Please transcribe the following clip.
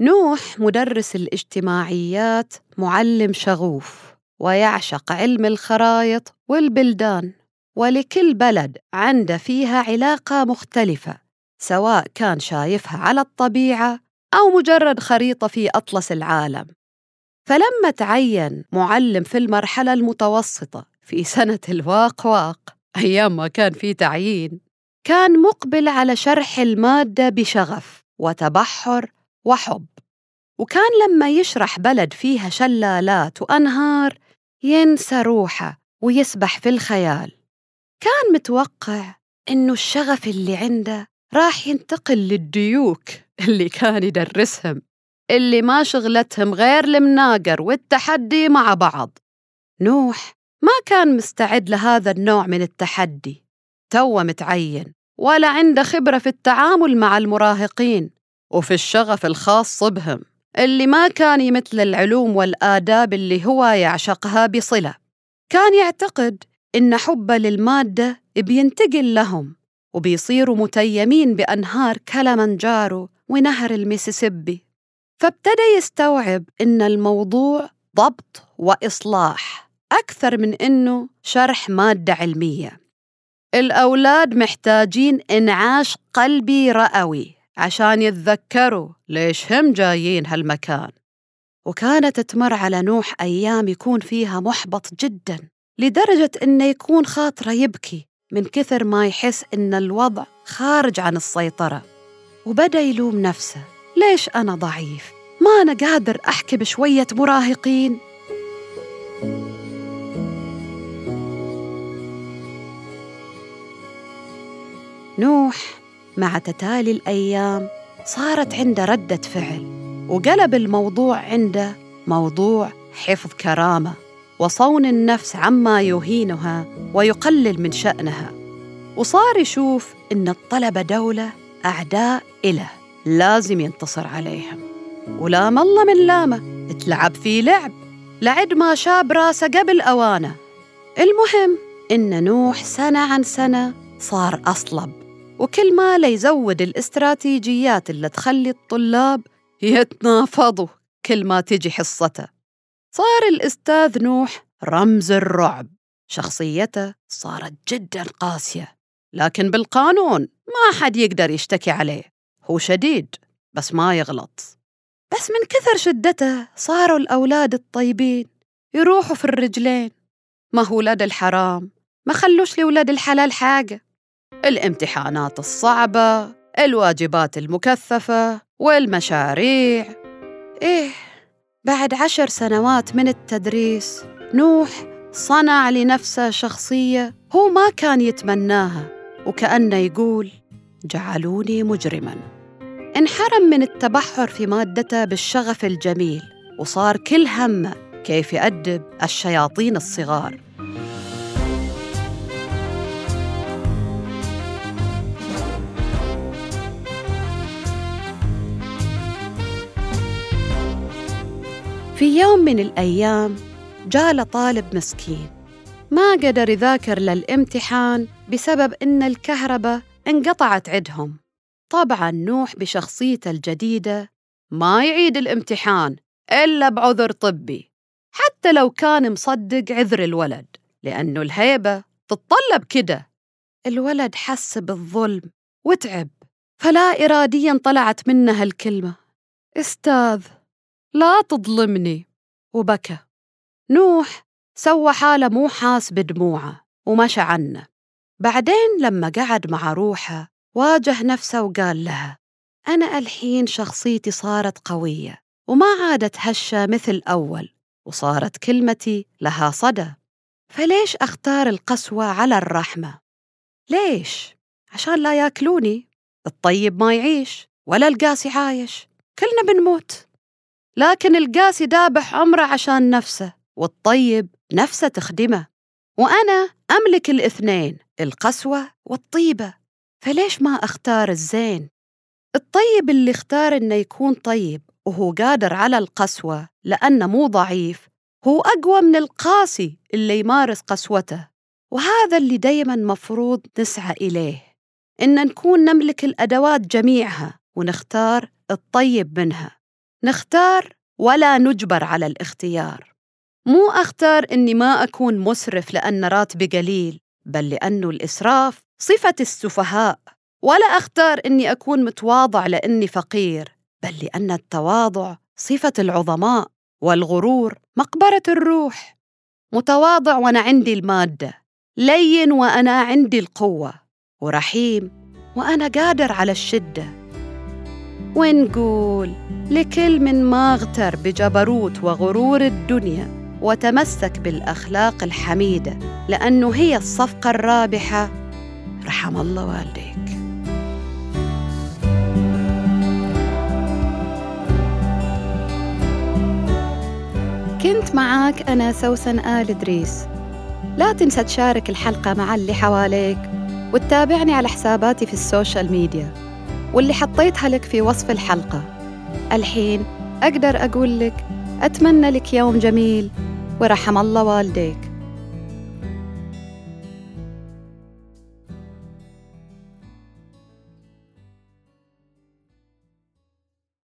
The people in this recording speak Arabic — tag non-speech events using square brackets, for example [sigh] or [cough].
نوح مدرس الاجتماعيات معلم شغوف ويعشق علم الخرايط والبلدان ولكل بلد عنده فيها علاقة مختلفة سواء كان شايفها على الطبيعة أو مجرد خريطة في أطلس العالم. فلما تعين معلم في المرحلة المتوسطة في سنة الواق أيام ما كان في تعيين كان مقبل على شرح المادة بشغف وتبحر وحب. وكان لما يشرح بلد فيها شلالات وأنهار ينسى روحه ويسبح في الخيال. كان متوقع إنه الشغف اللي عنده راح ينتقل للديوك [laughs] اللي كان يدرسهم اللي ما شغلتهم غير المناقر والتحدي مع بعض. نوح ما كان مستعد لهذا النوع من التحدي. توه متعين ولا عنده خبرة في التعامل مع المراهقين وفي الشغف الخاص بهم. اللي ما كان يمثل العلوم والآداب اللي هو يعشقها بصلة. كان يعتقد إن حبه للمادة بينتقل لهم وبيصيروا متيمين بأنهار كلمنجارو ونهر الميسيسيبي. فابتدى يستوعب إن الموضوع ضبط وإصلاح. أكثر من إنه شرح مادة علمية. الأولاد محتاجين إنعاش قلبي رأوي عشان يتذكروا ليش هم جايين هالمكان. وكانت تمر على نوح أيام يكون فيها محبط جدا لدرجة إنه يكون خاطره يبكي من كثر ما يحس إن الوضع خارج عن السيطرة. وبدأ يلوم نفسه ليش أنا ضعيف؟ ما أنا قادر أحكي بشوية مراهقين؟ نوح مع تتالي الأيام صارت عنده ردة فعل وقلب الموضوع عنده موضوع حفظ كرامة وصون النفس عما يهينها ويقلل من شأنها. وصار يشوف إن الطلبة دولة أعداء إله لازم ينتصر عليهم. ولام الله من لامة تلعب في لعب لعد ما شاب راسه قبل أوانه. المهم إن نوح سنة عن سنة صار أصلب. وكل ما ليزود الاستراتيجيات اللي تخلي الطلاب يتنافضوا كل ما تجي حصته. صار الأستاذ نوح رمز الرعب. شخصيته صارت جدا قاسية لكن بالقانون ما حد يقدر يشتكي عليه. هو شديد بس ما يغلط. بس من كثر شدته صاروا الأولاد الطيبين يروحوا في الرجلين. ما هو ولاد الحرام؟ ما خلوش لولاد الحلال حاجة. الامتحانات الصعبة الواجبات المكثفة والمشاريع. إيه بعد عشر سنوات من التدريس نوح صنع لنفسه شخصية هو ما كان يتمناها وكأنه يقول جعلوني مجرما. انحرم من التبحر في مادته بالشغف الجميل وصار كل همه كيف يأدب الشياطين الصغار. في يوم من الأيام جاله طالب مسكين. ما قدر يذاكر للامتحان بسبب إن الكهرباء انقطعت عندهم. طبعا نوح بشخصيته الجديدة ما يعيد الامتحان إلا بعذر طبي حتى لو كان مصدق عذر الولد لأنه الهيبة تتطلب كده. الولد حس بالظلم وتعب فلا إراديا طلعت منه الكلمة أستاذ لا تظلمني. وبكى. نوح سوى حالة مو حاس بدموعه ومشى عنه. بعدين لما قعد مع روحه واجه نفسه وقال لها أنا الحين شخصيتي صارت قوية وما عادت هشة مثل أول وصارت كلمتي لها صدى. فليش أختار القسوة على الرحمة؟ ليش؟ عشان لا ياكلوني. الطيب ما يعيش ولا القاسي عايش. كلنا بنموت. لكن القاسي دابح عمره عشان نفسه والطيب نفسه تخدمه. وأنا أملك الاثنين القسوة والطيبة. فليش ما أختار الزين؟ الطيب اللي اختار إنه يكون طيب وهو قادر على القسوة لأنه مو ضعيف. هو أقوى من القاسي اللي يمارس قسوته. وهذا اللي دايما مفروض نسعى إليه إن نكون نملك الأدوات جميعها ونختار الطيب منها. نختار ولا نجبر على الاختيار. مو أختار إني ما أكون مسرف لأن راتبي قليل بل لأنه الإسراف صفة السفهاء. ولا أختار إني أكون متواضع لأني فقير بل لأن التواضع صفة العظماء والغرور مقبرة الروح. متواضع وأنا عندي المادة لين وأنا عندي القوة ورحيم وأنا قادر على الشدة. ونقول لكل من ما اغتر بجبروت وغرور الدنيا وتمسك بالأخلاق الحميدة لأنه هي الصفقة الرابحة. رحم الله والديك. كنت معاك أنا سوسن آل إدريس. لا تنسى تشارك الحلقة مع اللي حواليك وتتابعني على حساباتي في ال social media. واللي حطيتها لك في وصف الحلقة. الحين أقدر أقول لك أتمنى لك يوم جميل ورحم الله والديك.